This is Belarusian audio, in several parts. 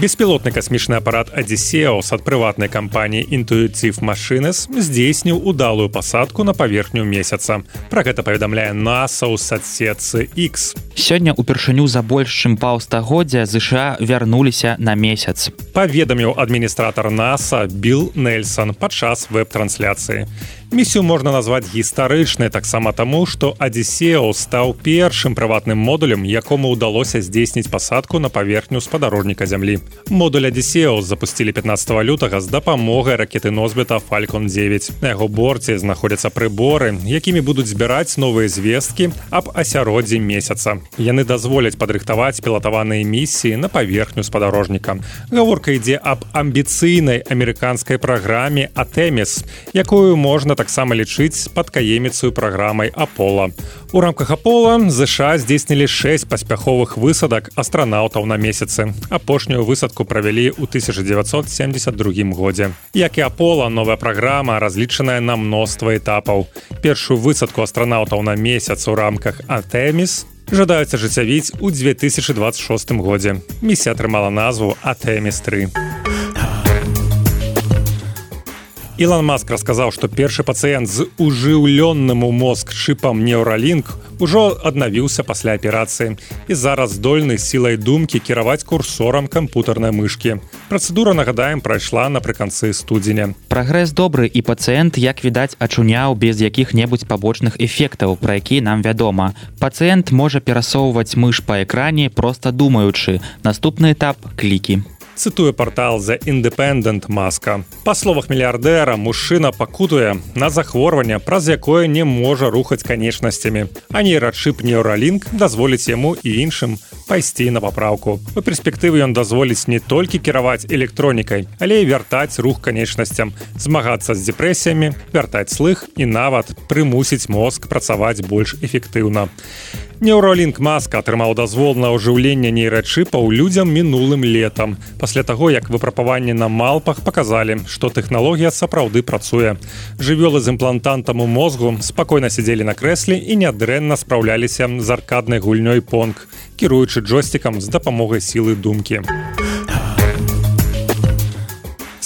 беспілотны касмічны апарат адзісеус ад прыватнай кампаніі інтуіцыв машынес здзейсніў удалую пасадку на паверхню месяца. Про гэта паведамляе наса ў садсетцы x сёння упершыню за больш чым паўстагоддзя ЗША вярнуліся на месяц. Паведаміў адміністратор наса билл нельсон падчас веб-трансляцыі місію можна назваць гістарычнай таксама таму што адзісео стаў першым прыватным модулем якому ўдалося здзейсніць пасадку на паверхню спадарожніка зямлі модуль адзісео запусцілі 15 лютага з дапамогай ракеты носьбіта фалькон 9 на яго борце знаходзяцца прыборы якімі будуць збіраць новыя звесткі аб асяроддзі месяца яны дазволяць падрыхтаваць пілатаваныя місіі на паверхню спадарожніка гаворка ідзе аб амбіцыйнай амерыканскай праграме атэміс якую можна таксама лічыць падкаеміцаю праграмай Апола. У рамках Апола ЗША здзейснілі шэсць паспяховых высадак астранаўтаў на месяцы. Апошнюю высадку правялі ў 1972 годзе. Як і Апола новая праграма разлічаная на мноства этапаў. Першую высадку астранаўтаў на месяц у рамках Атэміс жадаюць ажыццявіць у 2026 годзе. Місія атрымала назву Атэміс 3. Ілан Маск расказаў, што першы пацыент з ужыўлённым у мозг чыпам неўралінк ужо аднавіўся пасля аперацыі і зараз здольны сілай думкі кіраваць курсорам кампутарнай мышкі. Працэдура нагадаем прайшла напрыканцы студзеня. Прагрэс добры і пацыент, як відаць, ачуняў без якіх-небудзь пабочных эфектаў, пра які нам вядома. Пацыент можа перасоўваць мыш па экране, проста думаючы. Наступны этап клікі цытуе портал за independent маска. Па словах мільярдэра мужчына пакутуе на захворванне праз якое не можа рухаць канечнасцямі. А нейрачып неўралінк дазволіць яму і іншым пайсці на папраўку. У перспектывы ён дазволіць не толькі кіраваць электронікай але і вяртаць рух канечнасцям змагацца з дэпрэсіямі вяртаць слых і нават прымусіць мозг працаваць больш эфектыўна Неўролінк маска атрымаў дазвол на ўжыўленне нейрачыпаў людзям мінулым летам. Пасля таго, як выпрапаванне на малпах паказалі, што тэхналогія сапраўды працуе. Жывёлы з імплантантам у мозгу спакойна сядзелі на крэсле і нядрэнна спраўляліся з аркаднай гульнёй понг, кіруючы джойстикам з дапамогай сілы думкі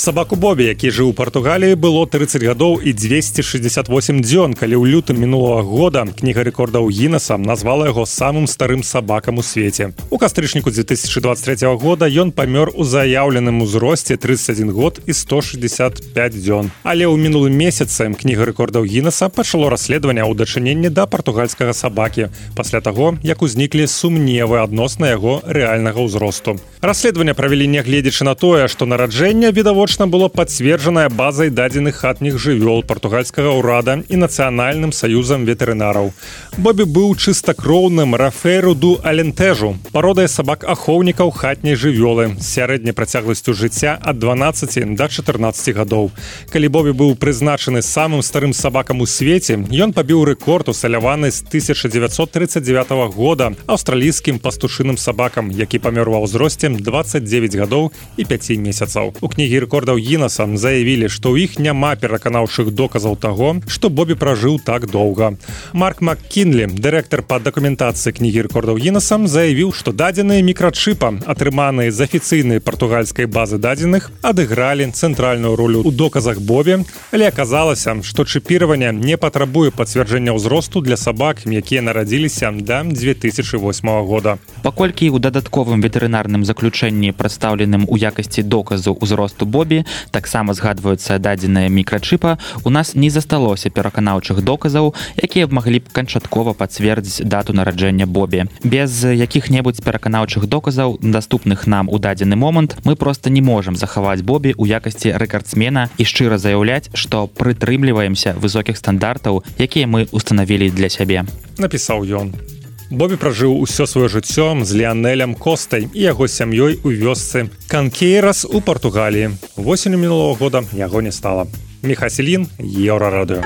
сабаку бобі які жыў у португаліі было 30 гадоў і 268 дзён калі ў лютым мінулого года кніга рэкордаў гінаса назвала яго самым старым сабакам у свеце. У кастрычніку 2023 года ён памёр у заяўленым узросце 31 год і 165 дзён. Але ў мінулым месяцам кніга рэкордаў гінаса пачало расследаванне ў дачыненні да партугальскага сабакі пасля таго як узніклі сумневы адносна яго рэальнага ўзросту. Расследаванне правялі нягледзячы на тое што нараджэнне відавочна відавочна было пацверджаная базай дадзеных хатніх жывёл партугальскага ўрада і нацыянальным саюзам ветэрынараў. Бобі быў чыстакроўным рафэруду алентэжу, пародай сабак ахоўнікаў хатняй жывёлы сярэдняй працягласцю жыцця ад 12 до 14 гадоў. Калі Бобі быў прызначаны самым старым сабакам у свеце, ён пабіў рэкорд усаляваны з 1939 года аўстралійскім пастушыным сабакам, які памёр ва ўзросце 29 гадоў і 5 месяцаў. У кнігі рэкорд рэкордаў гінасам заявілі што ў іх няма пераканаўшых доказаў таго што бобі пражыў так доўга. Марк маккінлі дырэктар па дакументацыі кнігі рэкордаў гінасам заявіў што дадзеныя мікрачыпа атрыманыя з афіцыйнай партугальскай базы дадзеных адыгралі цэнтральную ролю ў доказах бобі але аказалася што чыпіраванне не патрабуе пацвярджэння ўзросту для сабак якія нарадзіліся да 2008 года. Паколькі ў дадатковым ветэрынарным заключэнні прадстаўленым у якасці доказу ўзросту бобі Ютубе. Таксама згадваюцца дадзеныя мікрачыпа. У нас не засталося пераканаўчых доказаў якія б маглі б канчаткова пацвердзіць дату нараджэння Бобі. Без якіх-небудзь пераканаўчых доказаў доступных нам у дадзены момант мы просто не можемм захаваць Бобі у якасці рэкардсмена і шчыра заяўляць што прытрымліваемся высокіх стандартаў якія мы установілі для сябе. Напісаў ён Бобі пражыў усё сваё жыццё з леанелем костай і яго сям'ёй у вёсцы канкейрас у Португаліі. Восенню мінулого года яго не стала. Мехаселін еўрарадыё.